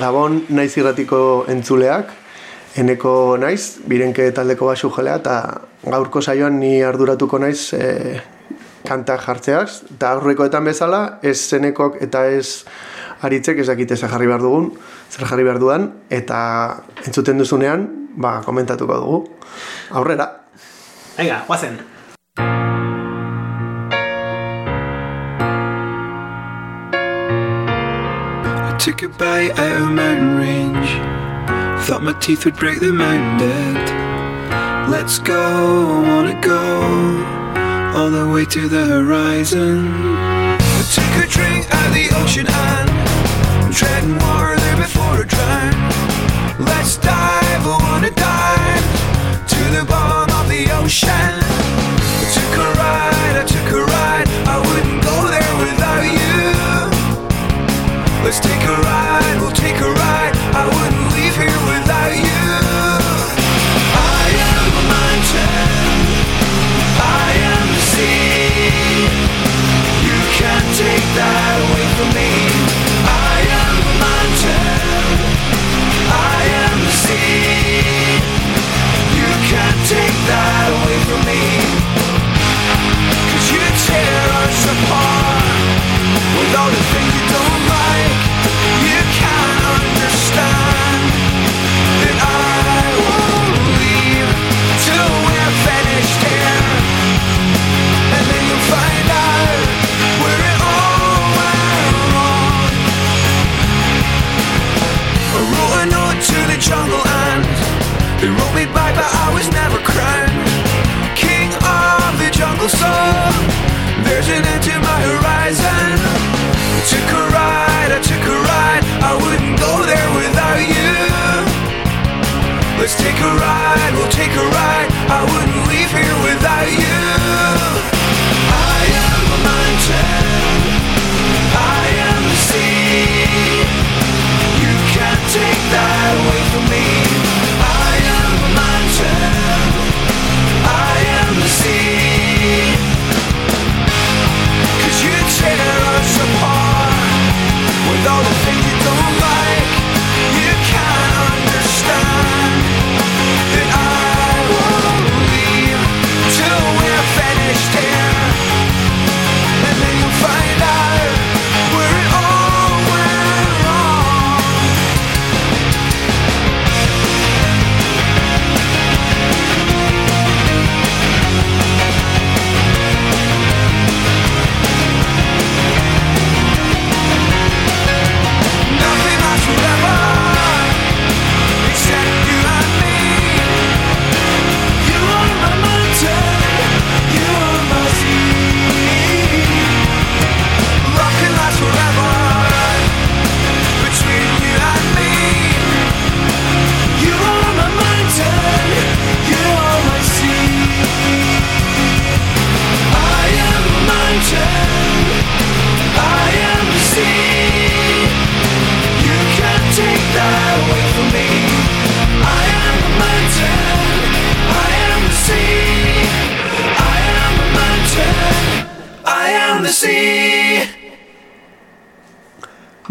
Gabon naiz irratiko entzuleak, eneko naiz, birenke taldeko basu jalea, eta gaurko saioan ni arduratuko naiz e, kanta jartzeaz, eta aurrekoetan bezala, ez zenekok eta ez aritzek ez dakite zer jarri behar dugun, zer jarri behar duan, eta entzuten duzunean, ba, komentatuko dugu. Aurrera! Venga, guazen! Took a bite out of a mountain range. Thought my teeth would break the mountain dead. Let's go, wanna go all the way to the horizon. I took a drink out of the ocean and treading water there before I drown. Let's dive, I wanna dive to the bottom of the ocean. I took a ride, I took a ride. I wouldn't go there. Let's take a ride,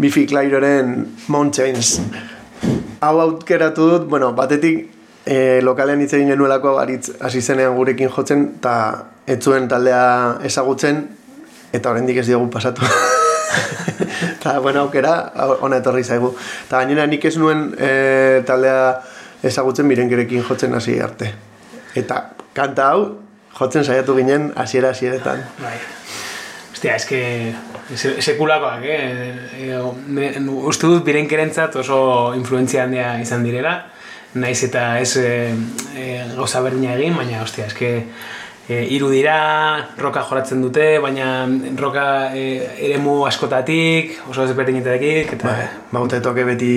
Bifi Clyroren Mountains. Hau aukeratu dut, bueno, batetik e, lokalean hitz egin genuelako aritz hasi zenean gurekin jotzen, eta ez zuen taldea ezagutzen, eta oraindik ez diogu pasatu. Eta, bueno, aukera, ona etorri zaigu. Eta gainera nik ez nuen e, taldea ezagutzen mirenkerekin jotzen hasi arte. Eta kanta hau, jotzen saiatu ginen hasiera hasieretan. Bai. Ostia, eske se- sekulakoak, eh? E, me- uste dut birenkerentzat oso influentzia handia izan direla, naiz eta ez e, e, gauza berdina egin, baina, ostia, eske e, hiru dira, roka joratzen dute, baina roka e, eremu askotatik, oso ezberdinetatik, eta... Bai, baute toke beti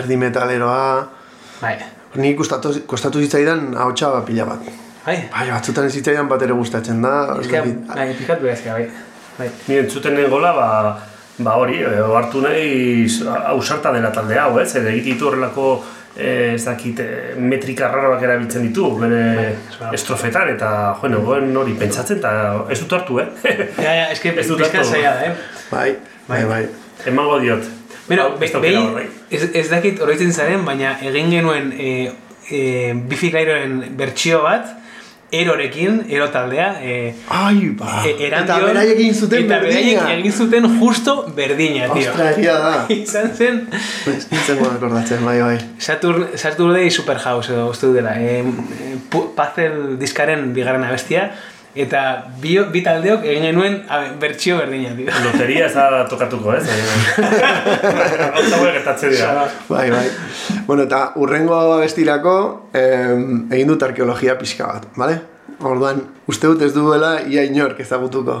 erdi metaleroa. Bai. Ni kostatu, kostatu zitzaidan ahotsa pila bat. Bai. Bai, batzutan ez zitzaidan bat ere gustatzen da. Dakit. bai, pikat behazka, bai. Bai. Ni entzuten nengola, ba, ba hori, eh, hartu nahi ausarta dela talde hau, ez? Zer egite ditu horrelako eh, ez dakit, eh, metrika raroak erabiltzen ditu, bere Bai, estrofetan, eta jo, nengoen hori pentsatzen, eta ez dut hartu, eh? Ja, ja, eske Ez dut hartu. zaila da, eh? Bai, bai, bai. Emango diot. Beno, Hau, ez be- daukela behin, horrek. ez, ez dakit oroitzen zaren, baina egin genuen e, e, bertsio bat, erorekin, ero taldea, e, Ai, ba. e, eta beraiek egin zuten eta berdina. egin zuten justo berdina, tio. Ostra, egia da. Izan zen, nintzen goa akordatzen, bai, bai. Saturn, Saturday Superhouse edo uste dela. E, pu- Puzzle diskaren bigarren abestia, eta bi, bi taldeok egin genuen abe, bertsio berdina, tio. Loteria ez da tokatuko, ez? Gauza hauek gertatzen dira. Bai, bai. Bueno, eta urrengo abestirako em, egin dut arkeologia pixka bat, bale? Orduan, uste dut ez duela ia inork ezagutuko.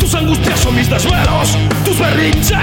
Tus angustias son mis desvelos, tus berrinches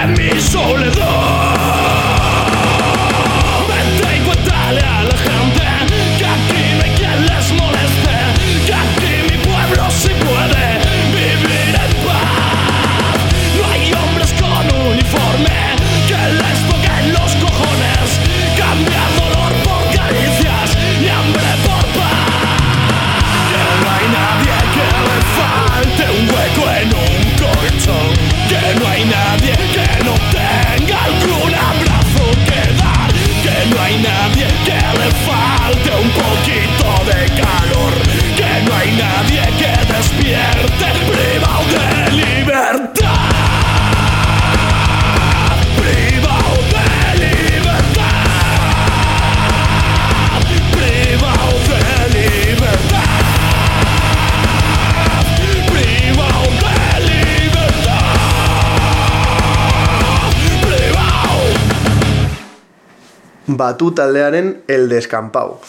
Batu taldearen El Descampau.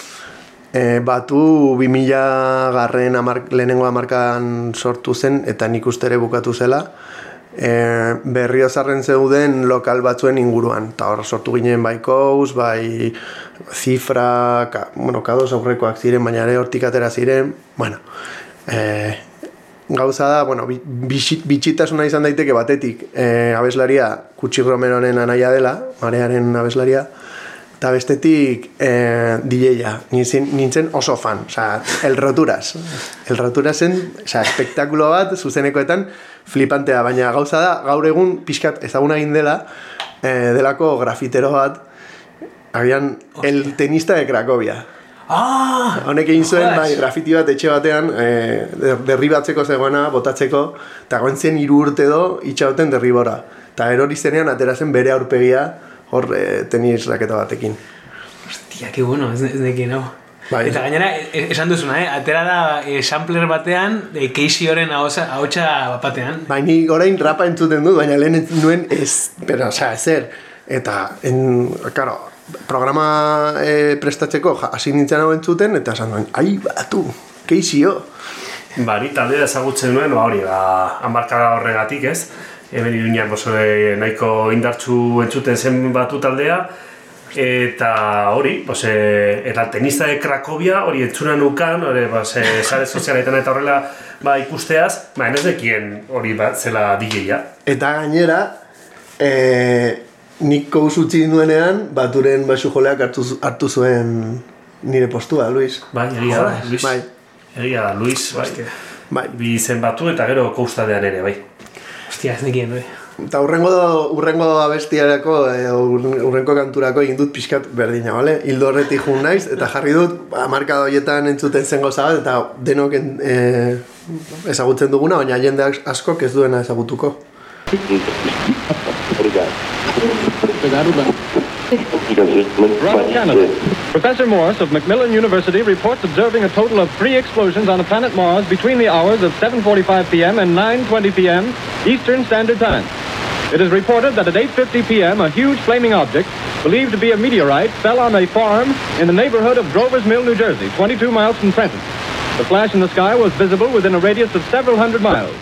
E, batu 2000 garren amar, lehenengo amarkan sortu zen eta nik uste ere bukatu zela. E, berriozarren zeuden lokal batzuen inguruan. Eta hor sortu ginen bai Kous, bai Zifra, ka, bueno, kados aurrekoak ziren, baina ere hortik atera ziren. Bueno, e, gauza da, bueno, bitxitasuna izan daiteke batetik. E, abeslaria Kutsi Romeroren anaia dela, marearen abeslaria eta bestetik e, DJ-a, nintzen, nintzen oso fan, osea, el roturas. El roturas zen, osea, espektakulo bat, zuzenekoetan, flipantea, baina gauza da, gaur egun pixkat ezaguna egin dela, e, delako grafitero bat, agian, el tenista de Cracovia. Ah! Honek egin zuen, bai, grafiti bat etxe batean, e, der- derribatzeko zegoena, botatzeko, eta goen zen hiru urte do, itxauten derribora. Eta erori zenean, atera zen bere aurpegia, hor e, tenis raketa batekin. Hostia, que bueno, ez, ez nekin, no? Bai. Eta gainera, e- esan duzuna, eh? Atera da e, sampler batean, e, Casey horren ahotsa batean. Bai, ni orain rapa entzuten dut, baina lehen nuen ez, pero, osea, ezer. Eta, en, claro, programa e, prestatzeko ja, hasi nintzen hau entzuten, eta esan nuen, ai, batu, keizio. Ba, ni taldea ezagutzen nuen, ba, hori, ba, hamarkada horregatik, ez? Hemen iruñan, boso, eh, nahiko indartsu entzuten zen batu taldea, Eta hori, pues, e, eta tenista de Cracovia hori etzuna nukan, hori, pues, e, sare sozialetan eta horrela ba, ikusteaz, ba, ez dekien hori bat zela DJ-a. Eta gainera, e, nik kous utzi nuenean, baturen basu joleak hartu, hartu zuen nire postua, Luis. Bai, egia da, Luis. Bai, Egia da, Luis, bai. bai. Bi izen batu eta gero koustadean ere, bai. Hostia, ez nekien, bai. Eta urrengo, urrengo abestiarako, e, ur- urrenko kanturako egin dut pixkat berdina, bale? Hildo horretik jun naiz, eta jarri dut, marka horietan entzuten zen gauza bat, eta denok en, e, ezagutzen duguna, baina jende askok ez duena ezagutuko. Canada. Professor Morse of Macmillan University reports observing a total of three explosions on the planet Mars between the hours of 7.45 p.m. and 9.20 p.m. Eastern Standard Time. It is reported that at 8.50 p.m. a huge flaming object, believed to be a meteorite, fell on a farm in the neighborhood of Grover's Mill, New Jersey, 22 miles from Trenton. The flash in the sky was visible within a radius of several hundred miles.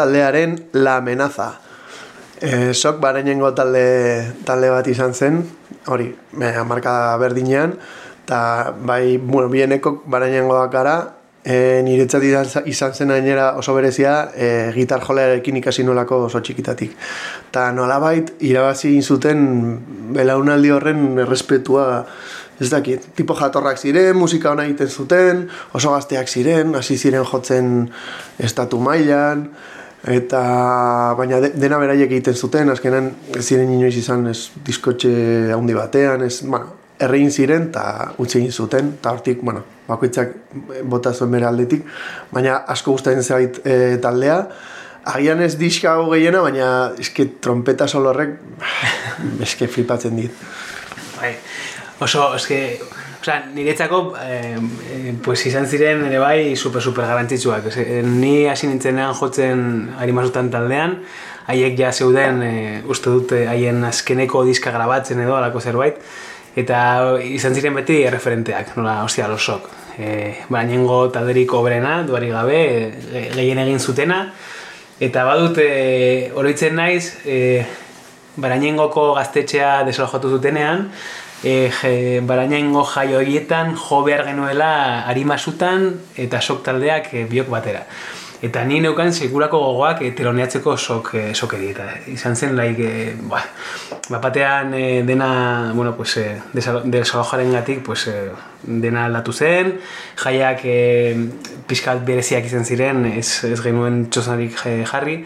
Taldearen La Amenaza. E, sok barainengo talde, talde bat izan zen, hori, marka berdinean, eta bai, bueno, bieneko barainengo dakara, e, niretzat izan, zen gainera oso berezia e, gitar jolearekin ikasi nolako oso txikitatik. Eta nolabait, irabazi zuten belaunaldi horren errespetua ez dakit, tipo jatorrak ziren, musika ona egiten zuten, oso gazteak ziren, hasi ziren jotzen estatu mailan, eta baina de, dena beraiek egiten zuten, azkenan ez ziren inoiz izan ez diskotxe handi batean, ez, bueno, errein ziren eta utzi egin zuten, eta hortik, bueno, bakoitzak bota zuen bere aldetik, baina asko gustatzen zait e, taldea, Agian ez diska hau gehiena, baina eske trompeta solo horrek eske flipatzen dit. Bai, oso, eske, Osea, niretzako, eh, eh, pues izan ziren ere bai super super garrantzitsuak. Ose, ni hasi nintzenean jotzen arimazutan taldean, haiek ja zeuden, eh, uste dute haien azkeneko diska grabatzen edo alako zerbait, eta izan ziren beti referenteak, nola, ostia, losok. Eh, Bainengo talderik obrena, duari gabe, eh, gehien egin zutena, eta badut, eh, oroitzen naiz, eh, Barainengoko gaztetxea desalojatu zutenean, e, je, barainaingo jai horietan jo behar genuela arimasutan eta sok taldeak e, biok batera. Eta ni neukan segurako gogoak e, teloneatzeko sok, e, sokeri. Eta izan zen, laik, e, ba, batean e, dena, bueno, pues, e, desalojaren gatik, pues, e, dena aldatu zen, jaiak e, pixkat bereziak izan ziren, ez, ez genuen txosarik jarri,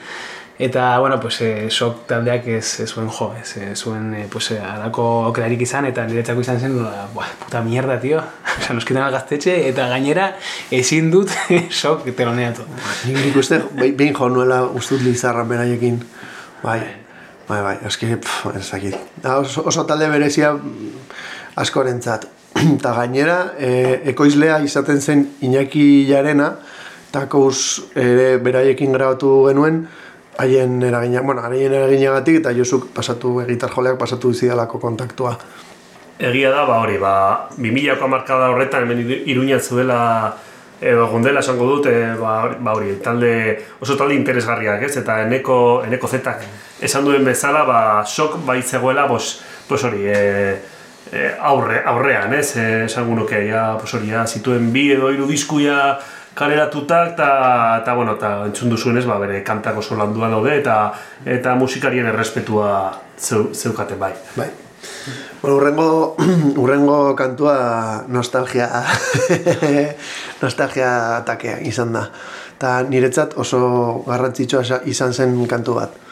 Eta, bueno, pues, e, sok taldeak ez, ez zuen jo, ez, ez zuen, e, pues, alako okerarik izan, eta niretzako izan zen, nola, buah, puta mierda, tio. Osa, noskitan algaztetxe, eta gainera, ezin dut sok teloneatu. Nik nik uste, behin jo nuela ustut lizarra beraiekin. Bai, bai, bai, eski, pff, ez dakit. Oso, oso talde berezia askorentzat. Eta gainera, e, ekoizlea izaten zen Iñaki Jarena, eta kous ere beraiekin grabatu genuen, haien eragina, bueno, haien eraginagatik eta Josuk pasatu gitar joleak pasatu zidalako kontaktua. Egia da, ba hori, ba 2000ko markada horretan hemen Iruña zuela edo gondela esango dut, e, ba, hori, talde oso talde interesgarriak, ez? Eta eneko eneko zetak esan duen bezala, ba sok bai zegoela, bos, pues hori, e, aurre, aurrean, ez? E, esango nuke ja, pues hori, ja, zituen bi edo hiru diskuia kaleratutak eta eta bueno, ta entzun duzuenez, ba bere kantako oso landua daude eta eta musikarien errespetua zeu, zeukate bai. Bai. Bueno, urrengo, urrengo kantua nostalgia nostalgia atakea izan da. Ta niretzat oso garrantzitsua izan zen kantu bat.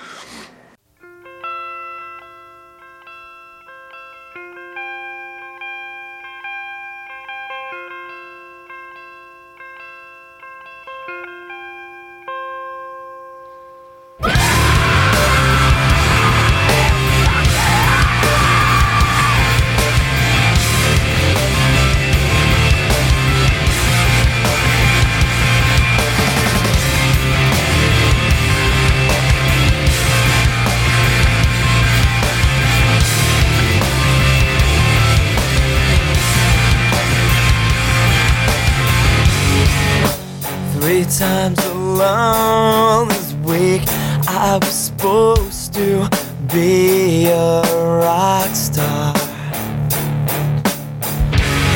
Three times alone this week I was supposed to be a rock star.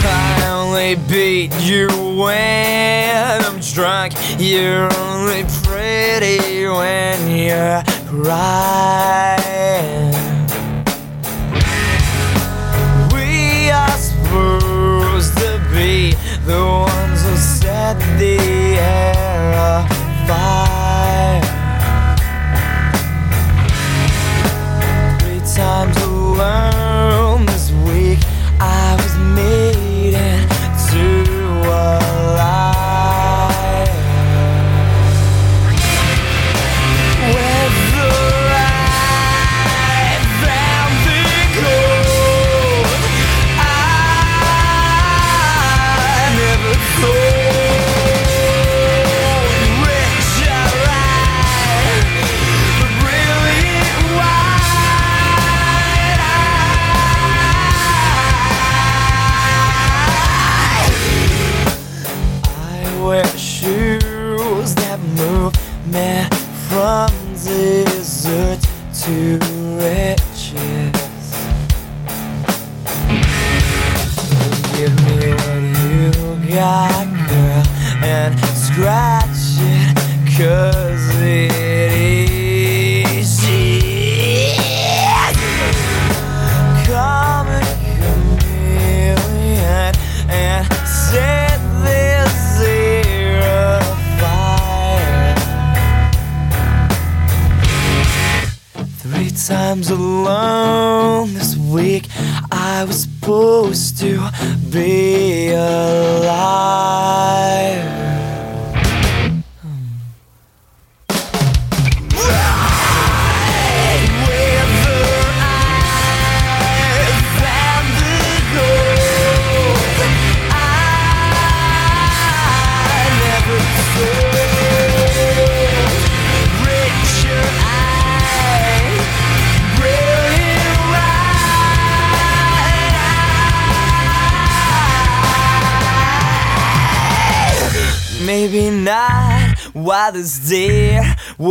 I only beat you when I'm drunk. You're only pretty when you're crying. We are supposed to be the ones who set the. Three Three times around. Scratch it, cause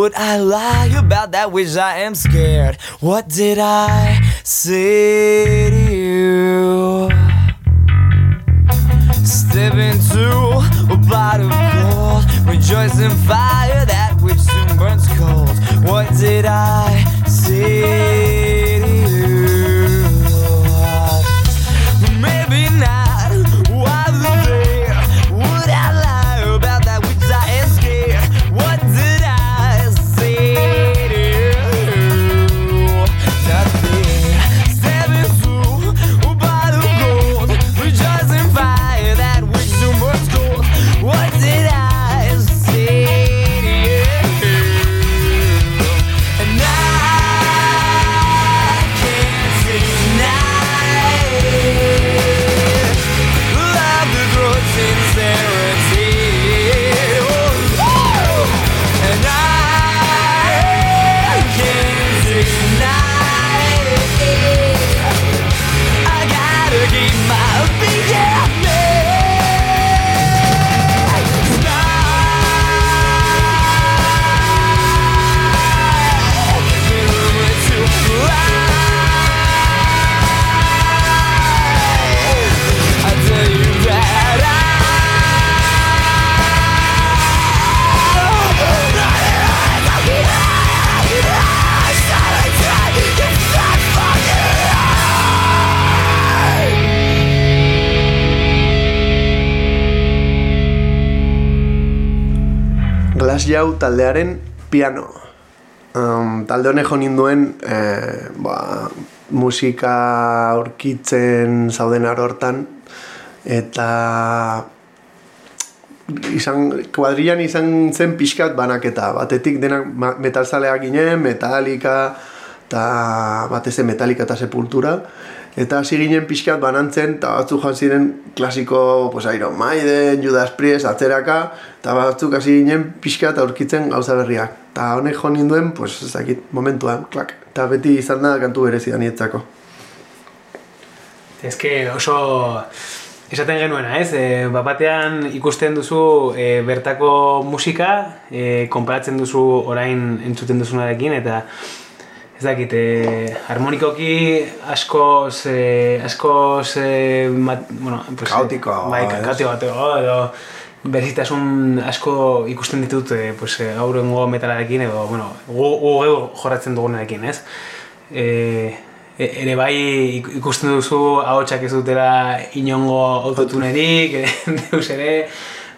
Would I lie about that which I am scared? What did I say to you? Step into a pot of gold Rejoice in fire Jau taldearen piano. Um, talde honek jo ninduen eh, ba, musika aurkitzen zauden hortan eta izan, kuadrilan izan zen pixkat banaketa. Batetik denak metalzaleak ginen, metalika, eta batez metalika eta sepultura. Eta hasi ginen pixkat banantzen, eta batzuk joan ziren klasiko, pues, Iron Maiden, Judas Priest, atzeraka, eta batzuk hasi ginen pixkat aurkitzen gauza berriak. Eta honek jo ninduen, pues, ez dakit, momentuan, klak. Eta beti izan da kantu berezia nietzako. Ez que oso esaten genuena, ez? E, batean ikusten duzu e, bertako musika, e, konparatzen duzu orain entzuten duzunarekin, eta ez dakit, e, harmonikoki askoz, e, askoz, e, mat, bueno, pues, Kaotikoagoa, bai, ez? kaotikoagoa, edo berezitasun asko ikusten ditut e, pues, e, gaurrengo metalarekin, edo, bueno, gu, gu geu jorratzen dugunarekin, ez? E, e- ere bai ik- ikusten duzu ahotsak ez dutela inongo autotunerik, deus ere,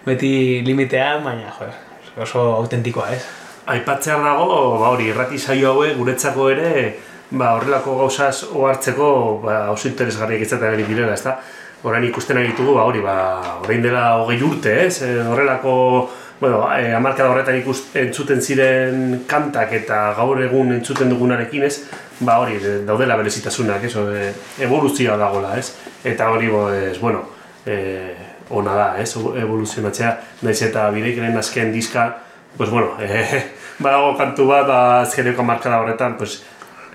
beti limitean, baina, joder, oso autentikoa, ez? Aipatzear dago, ba hori, irrati saio hauek guretzako ere, ba horrelako gauzaz ohartzeko ba, oso interesgarriak izatea ari direla, ezta? Orain ikusten ari ditugu, ba hori, ba, orain dela hogei urte, ez? E, horrelako, bueno, e, hamarkada horretan ikus, entzuten ziren kantak eta gaur egun entzuten dugunarekin, ez? Ba hori, de- daudela berezitasunak, ez? Evoluzioa dagola, ez? Eta hori, bo, ez, bueno, e, ona da, ez? Evoluzionatzea, naiz eta bideikeren azken diska, pues bueno, eh, badago kantu bat, ba, azkeneko markada horretan, pues,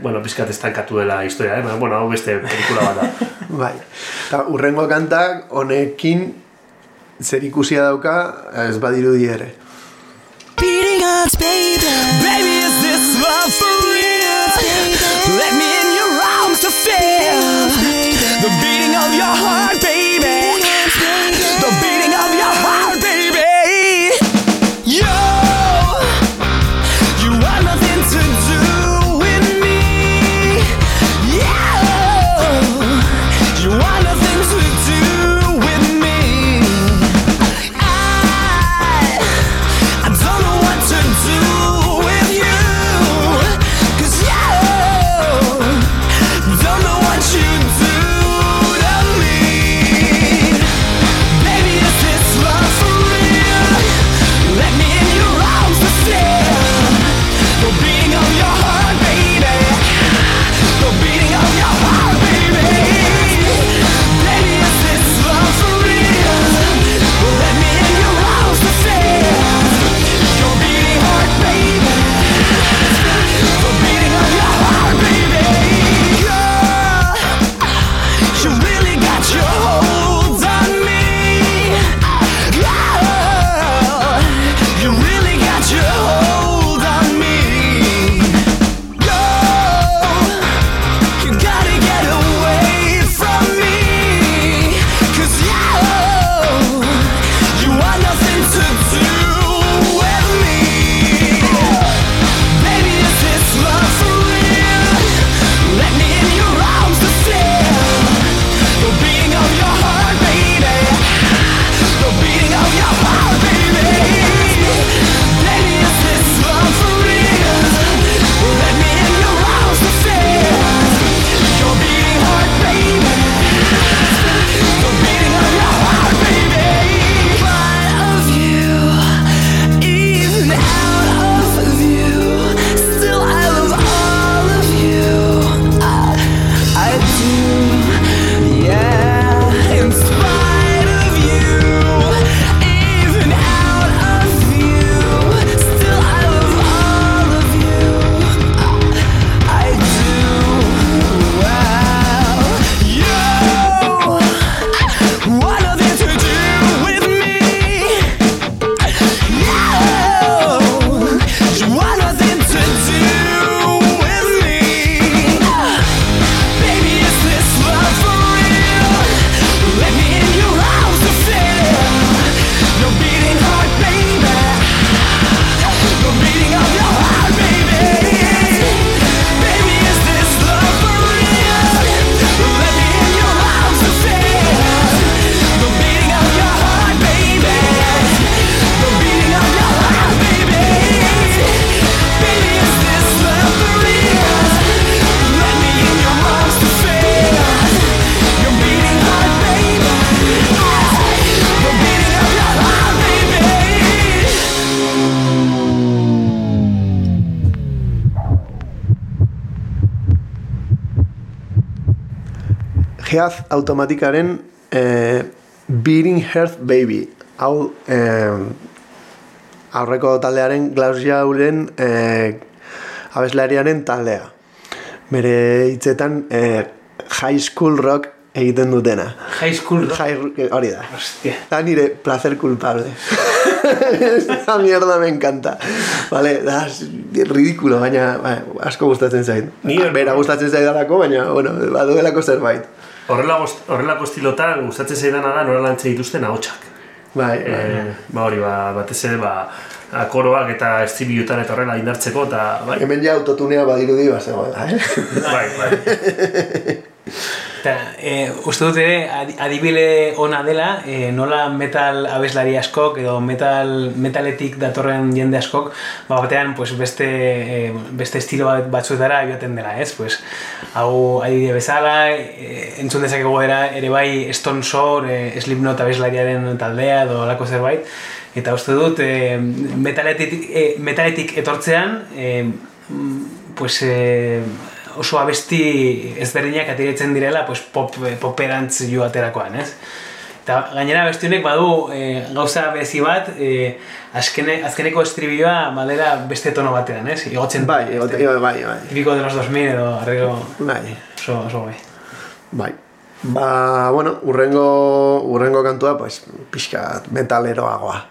bueno, pizkat estankatu dela historia, eh? Bueno, hau beste pelikula bat da. Bai. Eta urrengo kantak honekin zer ikusia dauka ez badirudi ere. Beating hearts, baby. Baby, is this love for real? Let me in your arms to feel the beating of your heart, baby. Automatikaren eh, Beating Heart Baby. Hau eh, aurreko taldearen Klaus Jauren eh, abeslariaren taldea. Bere hitzetan eh, high school rock egiten dutena. High school rock. High, hori da. Hostia. Da nire placer culpable. Esta mierda me encanta. Vale, da ridículo, baina ba, asko gustatzen zait. Ni- Bera gustatzen zaidalako, baina, bueno, baduelako zerbait. Horrela, horrelako estilotan gustatzen zaidana da nola lantzen dituzten ahotsak. Bai. E, ba hori, ba, batez ere, ba, akoroak eta estribilutan eta horrela indartzeko, eta bai, Hemen ja autotunea badirudi bazegoela, eh? bai, bai. Eta, e, uste dut ere, adi- adibide ona dela, e, nola metal abeslari askok edo metal, metaletik datorren jende askok, ba, batean pues, beste, e, beste estilo bat batzuetara joaten dela, ez? Pues, hau adibide bezala, e, entzun dezakegu era, ere bai Stone Sour, e, Slipknot abeslariaren taldea edo lako zerbait, eta uste dut e, metaletik, e, metaletik etortzean, e, pues, e, oso abesti ezberdinak atiratzen direla pues pop, poperantz joaterakoan, ez? Eta gainera beste honek badu e, gauza berezi bat, e, azkene, azkeneko estribioa badera beste tono batean, ez? Igotzen Bai, egote, bai, bai, bai. Típico de los 2000 edo arrego Bai, oso, oso bai. bai. Ba, bueno, urrengo, urrengo kantua, pues, pixka metaleroagoa.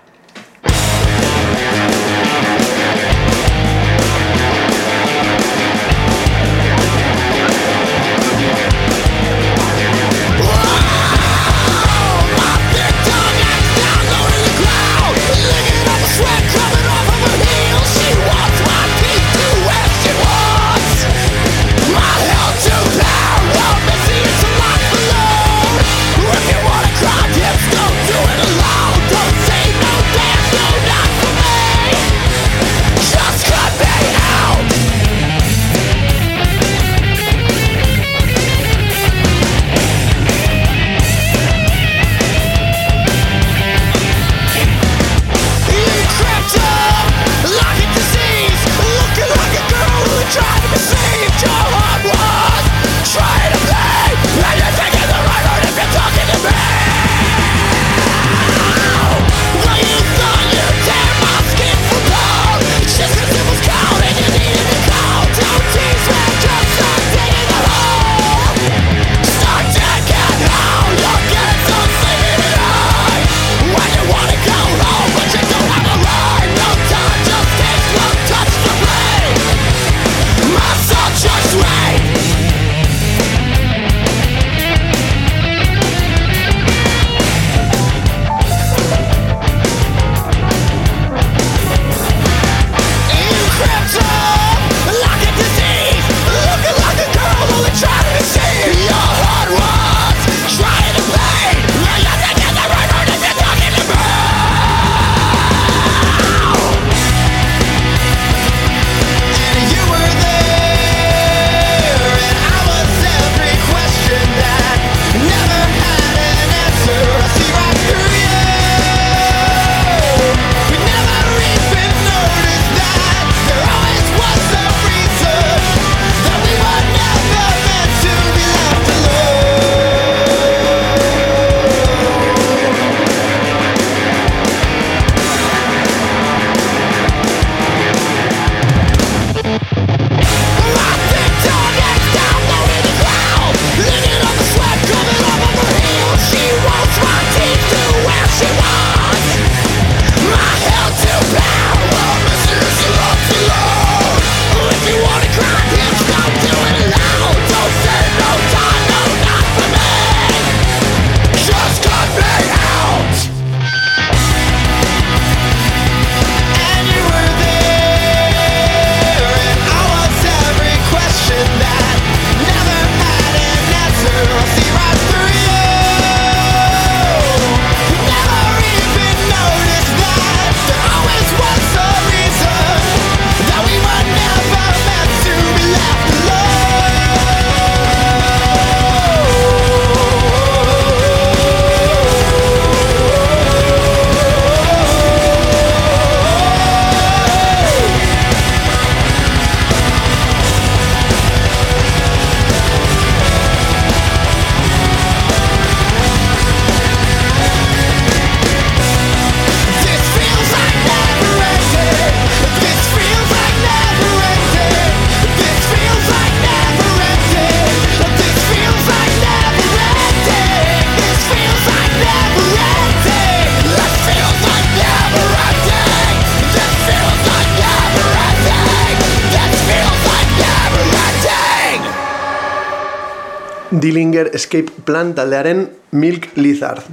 Escape Plan taldearen Milk Lizard.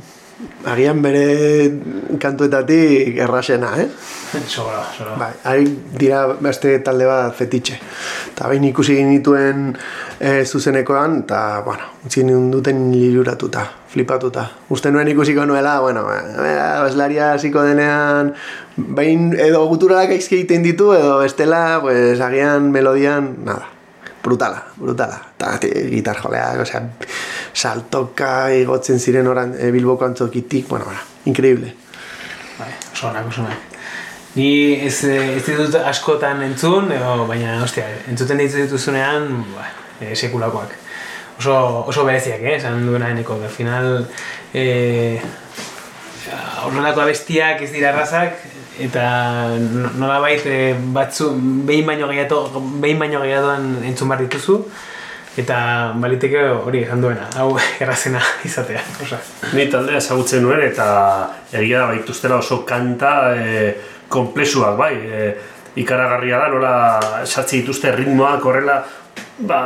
Agian bere kantuetatik errasena, eh? Sobra, sobra. Bai, ari dira beste talde bat fetitxe. Eta behin ikusi genituen e, zuzenekoan, eta, bueno, utzi nuen duten liluratuta, flipatuta. Uste nuen ikusiko nuela, bueno, e, abeslaria hasiko denean, behin edo guturalak egiten ditu, edo bestela, pues, agian melodian, nada. Brutala, brutala. Eta gitar joleak, osea, saltoka igotzen ziren oran e, Bilboko antzokitik, bueno, bueno, increíble. Bai, oso onak, oso onak. Ni ez, eh, ez ditut askotan entzun, edo, baina, ostia, entzuten ditu dituzunean, ba, e, sekulakoak. Oso, oso bereziak, eh, esan duena eneko. Al final, eh, horrelako abestiak ez dira errazak, eta no- nolabait eh, batzu, behin baino gehiago, behin baino gehiagoan entzun behar dituzu, eta baliteke hori esan duena, hau errazena izatea. Osa. Ni taldea ezagutzen nuen eta egia da baituztela oso kanta e, komplexuak bai. E, ikaragarria da nola sartzi dituzte ritmoak horrela ba,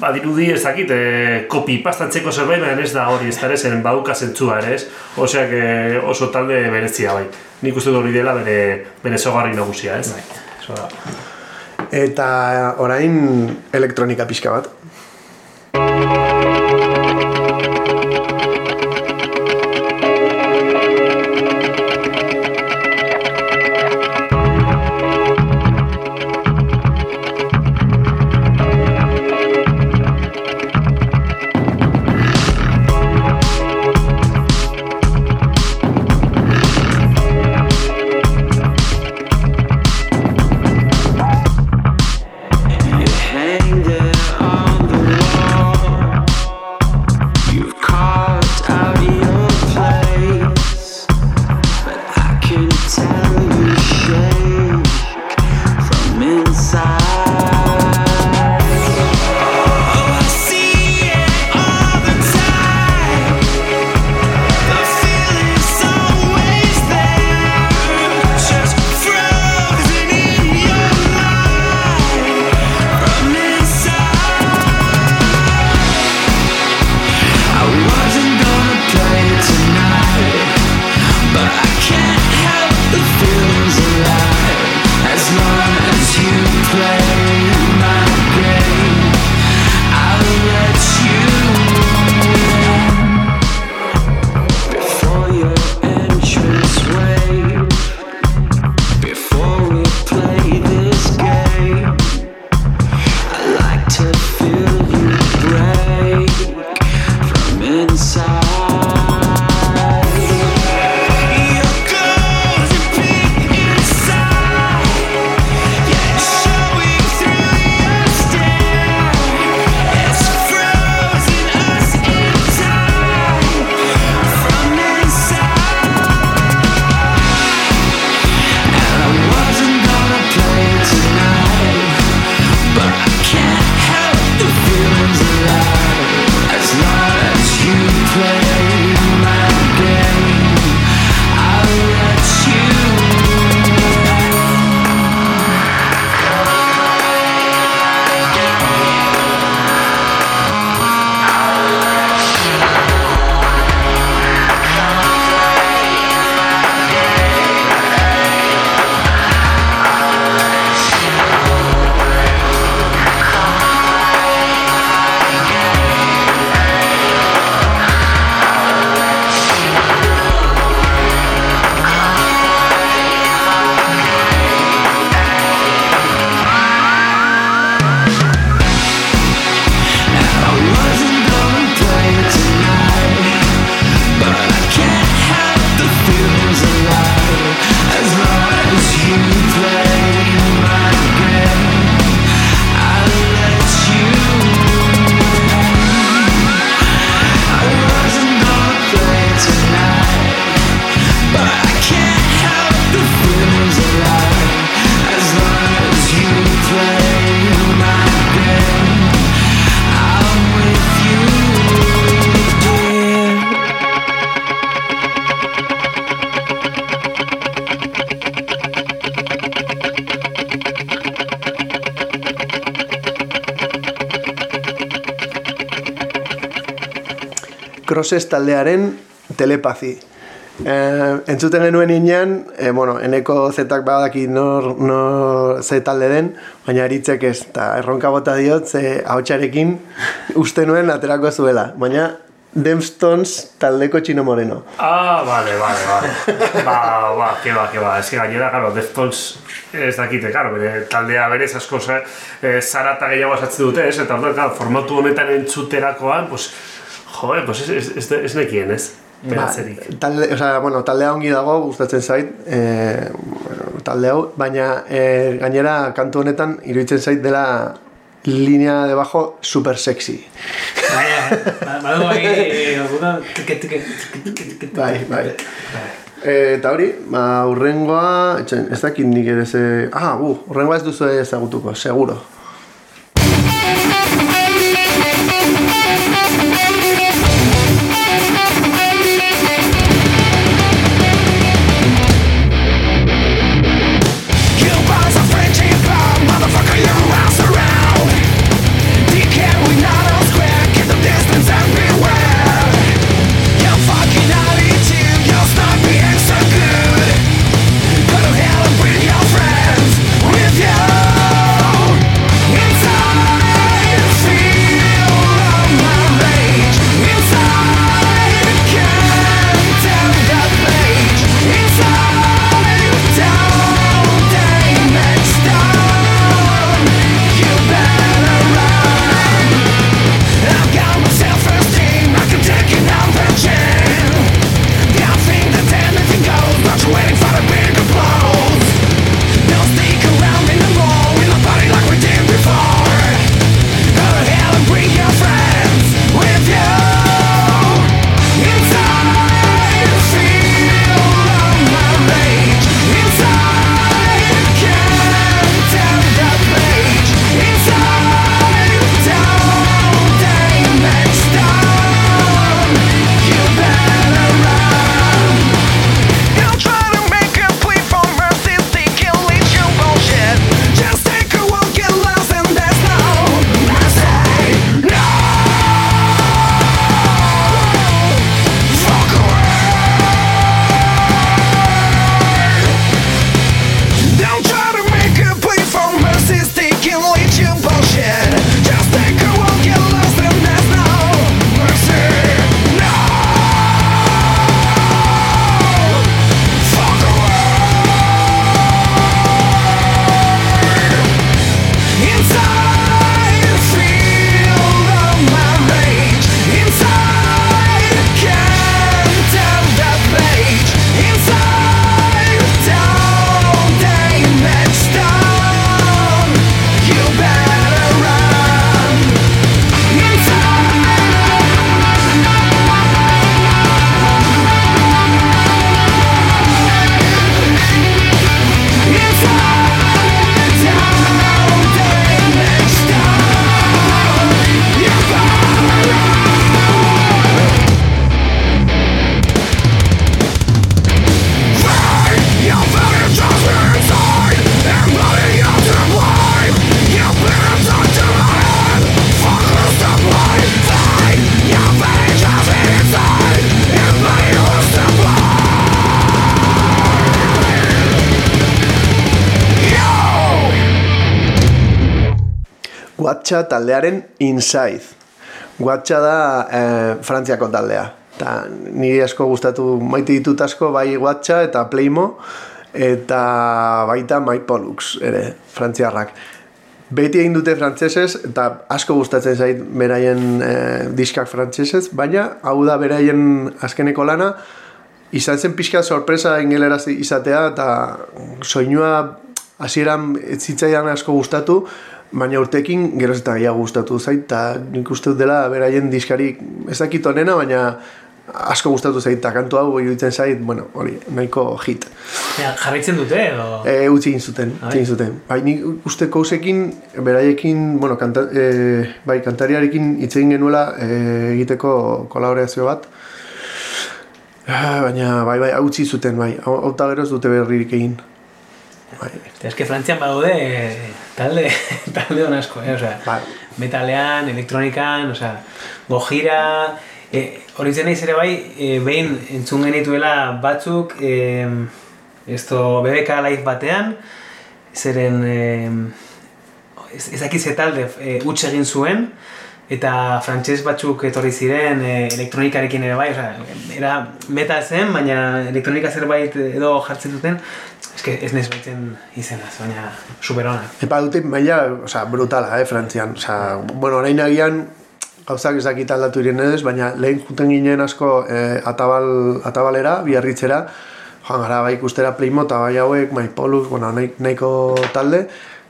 badirudi ez dakit e, kopi pastantzeko zerbait baina ez da hori ez da ere baduka zentzua ere ez Oseak e, oso talde berezia bai nik uste hori dela bere, bere zogarri nagusia ez Bai, da. Eta orain elektronika pixka bat. Crosses taldearen telepazi. Eh, entzuten genuen inean, eh, bueno, eneko zetak badaki nor, nor ze talde den, baina eritzek ez, eta erronka bota diot, ze haotxarekin uste nuen aterako zuela. Baina Demstones taldeko txino moreno. Ah, vale, vale, vale. ba, ba, que ba, que ba. Ez que gainera, claro, Deftones ez dakite, claro, bere taldea berez asko eh, zarata gehiago esatzen dute, ez? Eta orduan, claro, formatu honetan entzuterakoan, pues, joe, pues ez, ez, ez, ez nekien, ez? Ba, talde, o sea, bueno, taldea ongi dago, gustatzen zait, e, bueno, talde hau, baina e, gainera kantu honetan iruditzen zait dela linea de bajo super sexy. Baina, ba- badu bai, eh, Bai, bai. Eta hori, ba, urrengoa, etxen, ez dakit nik ere ze... Ah, bu, urrengoa ez duzu ezagutuko, seguro. Guatxa taldearen Inside. Guatxa da eh, Frantziako taldea. Ta niri asko gustatu maite ditut asko bai Guatxa eta Playmo eta baita My Pollux ere Frantziarrak. Beti egin dute frantsesez eta asko gustatzen zait beraien eh, diskak frantsesez, baina hau da beraien azkeneko lana izan zen pixka sorpresa ingeleraz izatea eta soinua hasieran ez zitzaidan asko gustatu, baina urtekin geroz eta gehiago gustatu zait, eta nik uste dut dela beraien diskari ez dakit onena, baina asko gustatu zait, eta kantu hau iruditzen zait, bueno, hori, nahiko hit. Ja, jarraitzen dute, edo... E, utzi zuten, utzi egin zuten. Bai, nik uste kousekin, beraiekin, bueno, kanta, e, bai, kantariarekin hitz egin genuela e, egiteko kolaborazio bat. Ah, baina, bai, bai, utzi zuten, bai, hau geroz dute berririk egin. Bai, eske Frantzian badaude talde, talde on asko, eh? Osea, Bai. metalean, elektronikan, osea, gojira, E, hori zen naiz ere bai, e, behin entzun genituela batzuk, e, esto BBK live batean, zeren e, ez, ez talde e, huts egin zuen, eta frantses batzuk etorri ziren e, elektronikarekin ere bai, osea, era meta zen, baina elektronika zerbait edo jartzen duten, eske ez nez baitzen izenaz, baina superonak. Epa dute maila, osea, brutala, eh, Frantzian. Osea, bueno, orain agian gauzak ez dakit aldatu direnez, baina lehen juten ginen asko eh, atabal, atabalera, biarritzera, joan gara bai ikustera Playmo eta bai hauek, Maipolus, bueno, nahi- nahiko talde,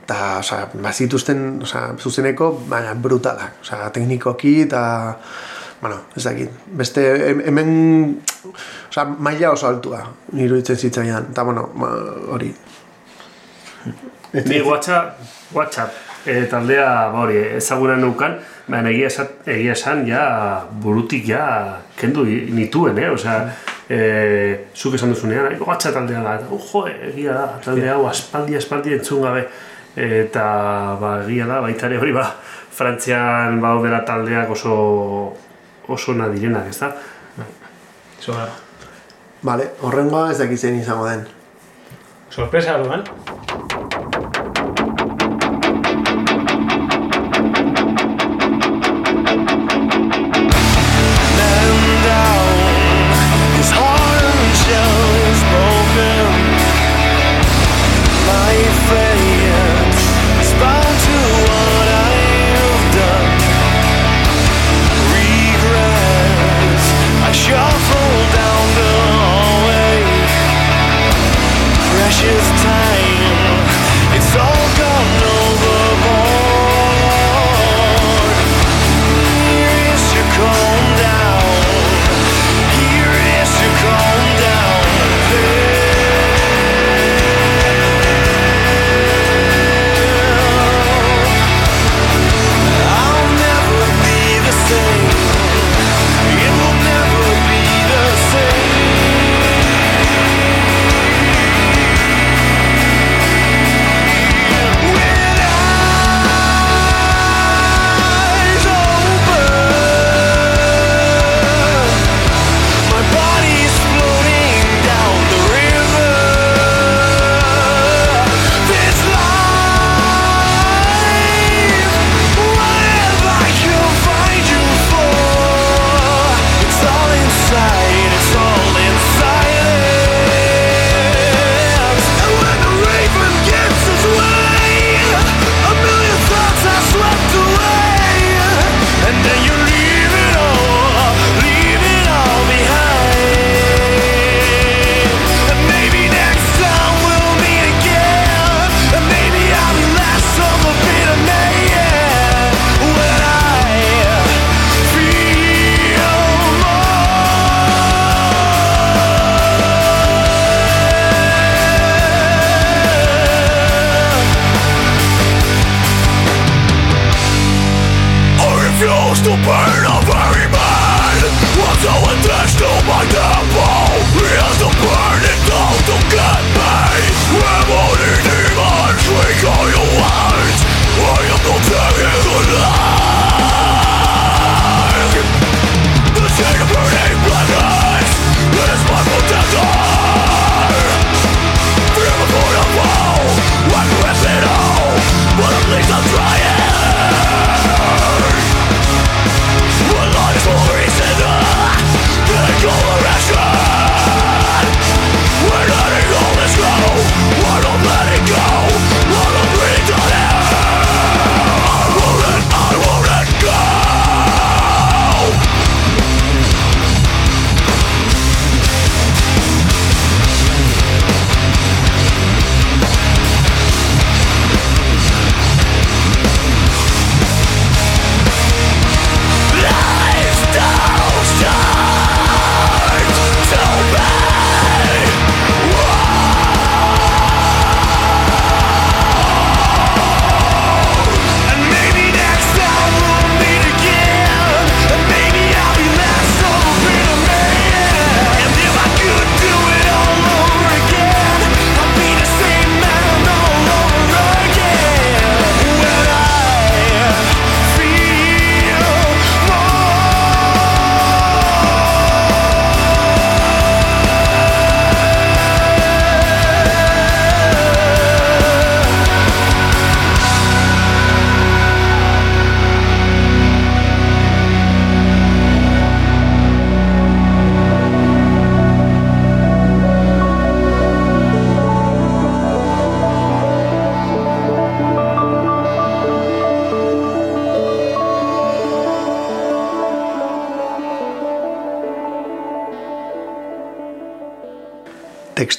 eta, osea, bazituzten, osea, zuzeneko, baina brutalak, osea, teknikoki eta, bueno, ez dakit, beste, hem- hemen, osea, maila oso altua, iruditzen zitzaidan, eta, bueno, ma, hori. Ni WhatsApp, WhatsApp e, taldea ba hori ezaguna nukan, baina egia esan, egia esan ja burutik ja kendu nituen, eh? Osea, e, zuk esan duzunean, "Ai, WhatsApp taldea da, eta, "Oh, egia da, talde hau aspaldi aspaldi entzun gabe. Eta ba, egia da, baita ere hori ba, Frantzian baudela taldeak oso oso ona direnak, ez da? Soa, Vale, horrengoa ez dakit zein izango den. sorpresa orduan.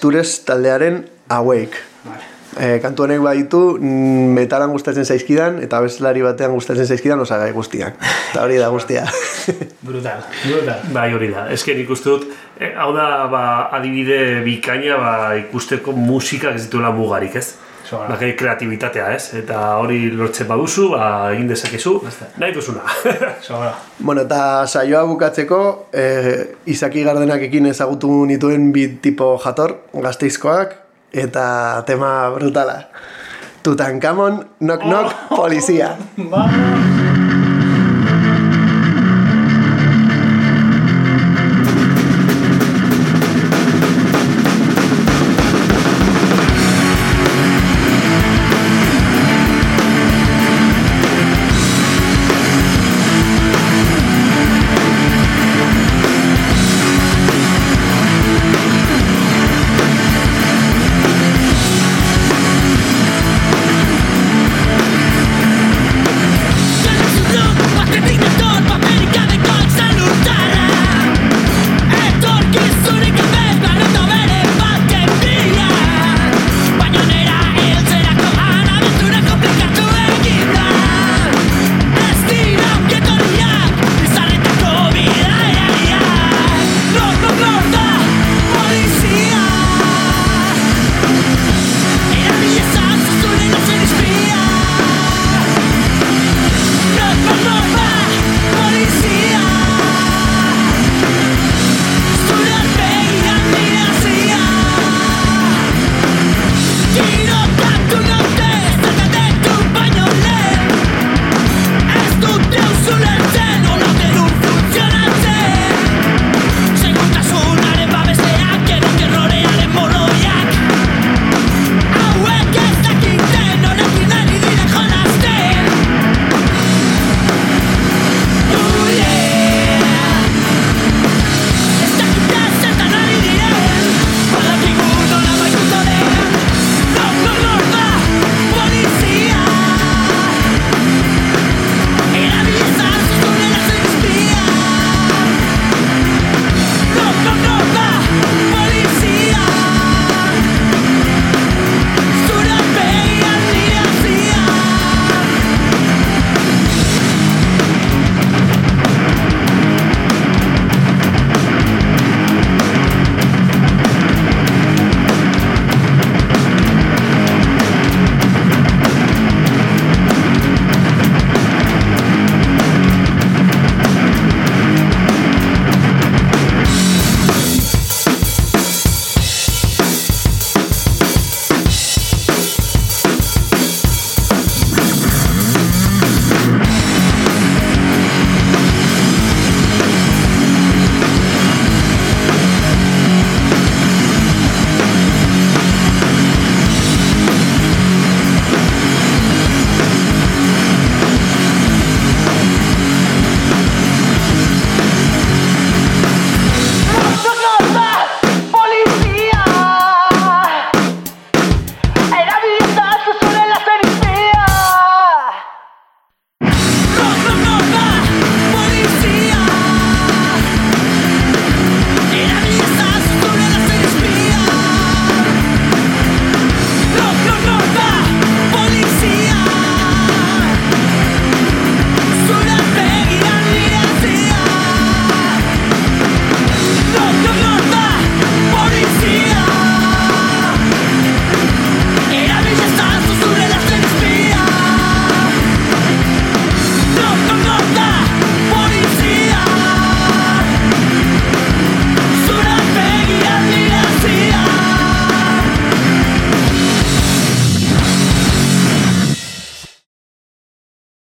Textures taldearen Awake. Vale. E, kantu honek baditu mm, metalan gustatzen zaizkidan eta abeslari batean gustatzen zaizkidan osagai guztiak. Eta hori da guztia. Brutal, brutal. Bai, hori da. Nik uste dut, eh, hau da, ba, adibide bikaina, ba, ikusteko musika ez dituela mugarik, ez? Bakai kreatibitatea, ez? Eta hori lortzen baduzu, ba, egin dezakezu, nahi duzuna. Bueno, eta saioa bukatzeko, e, Izaki Gardenakekin ezagutu nituen bi tipo jator, gazteizkoak, eta tema brutala. Tutankamon, knock knock, polizia. Vamos.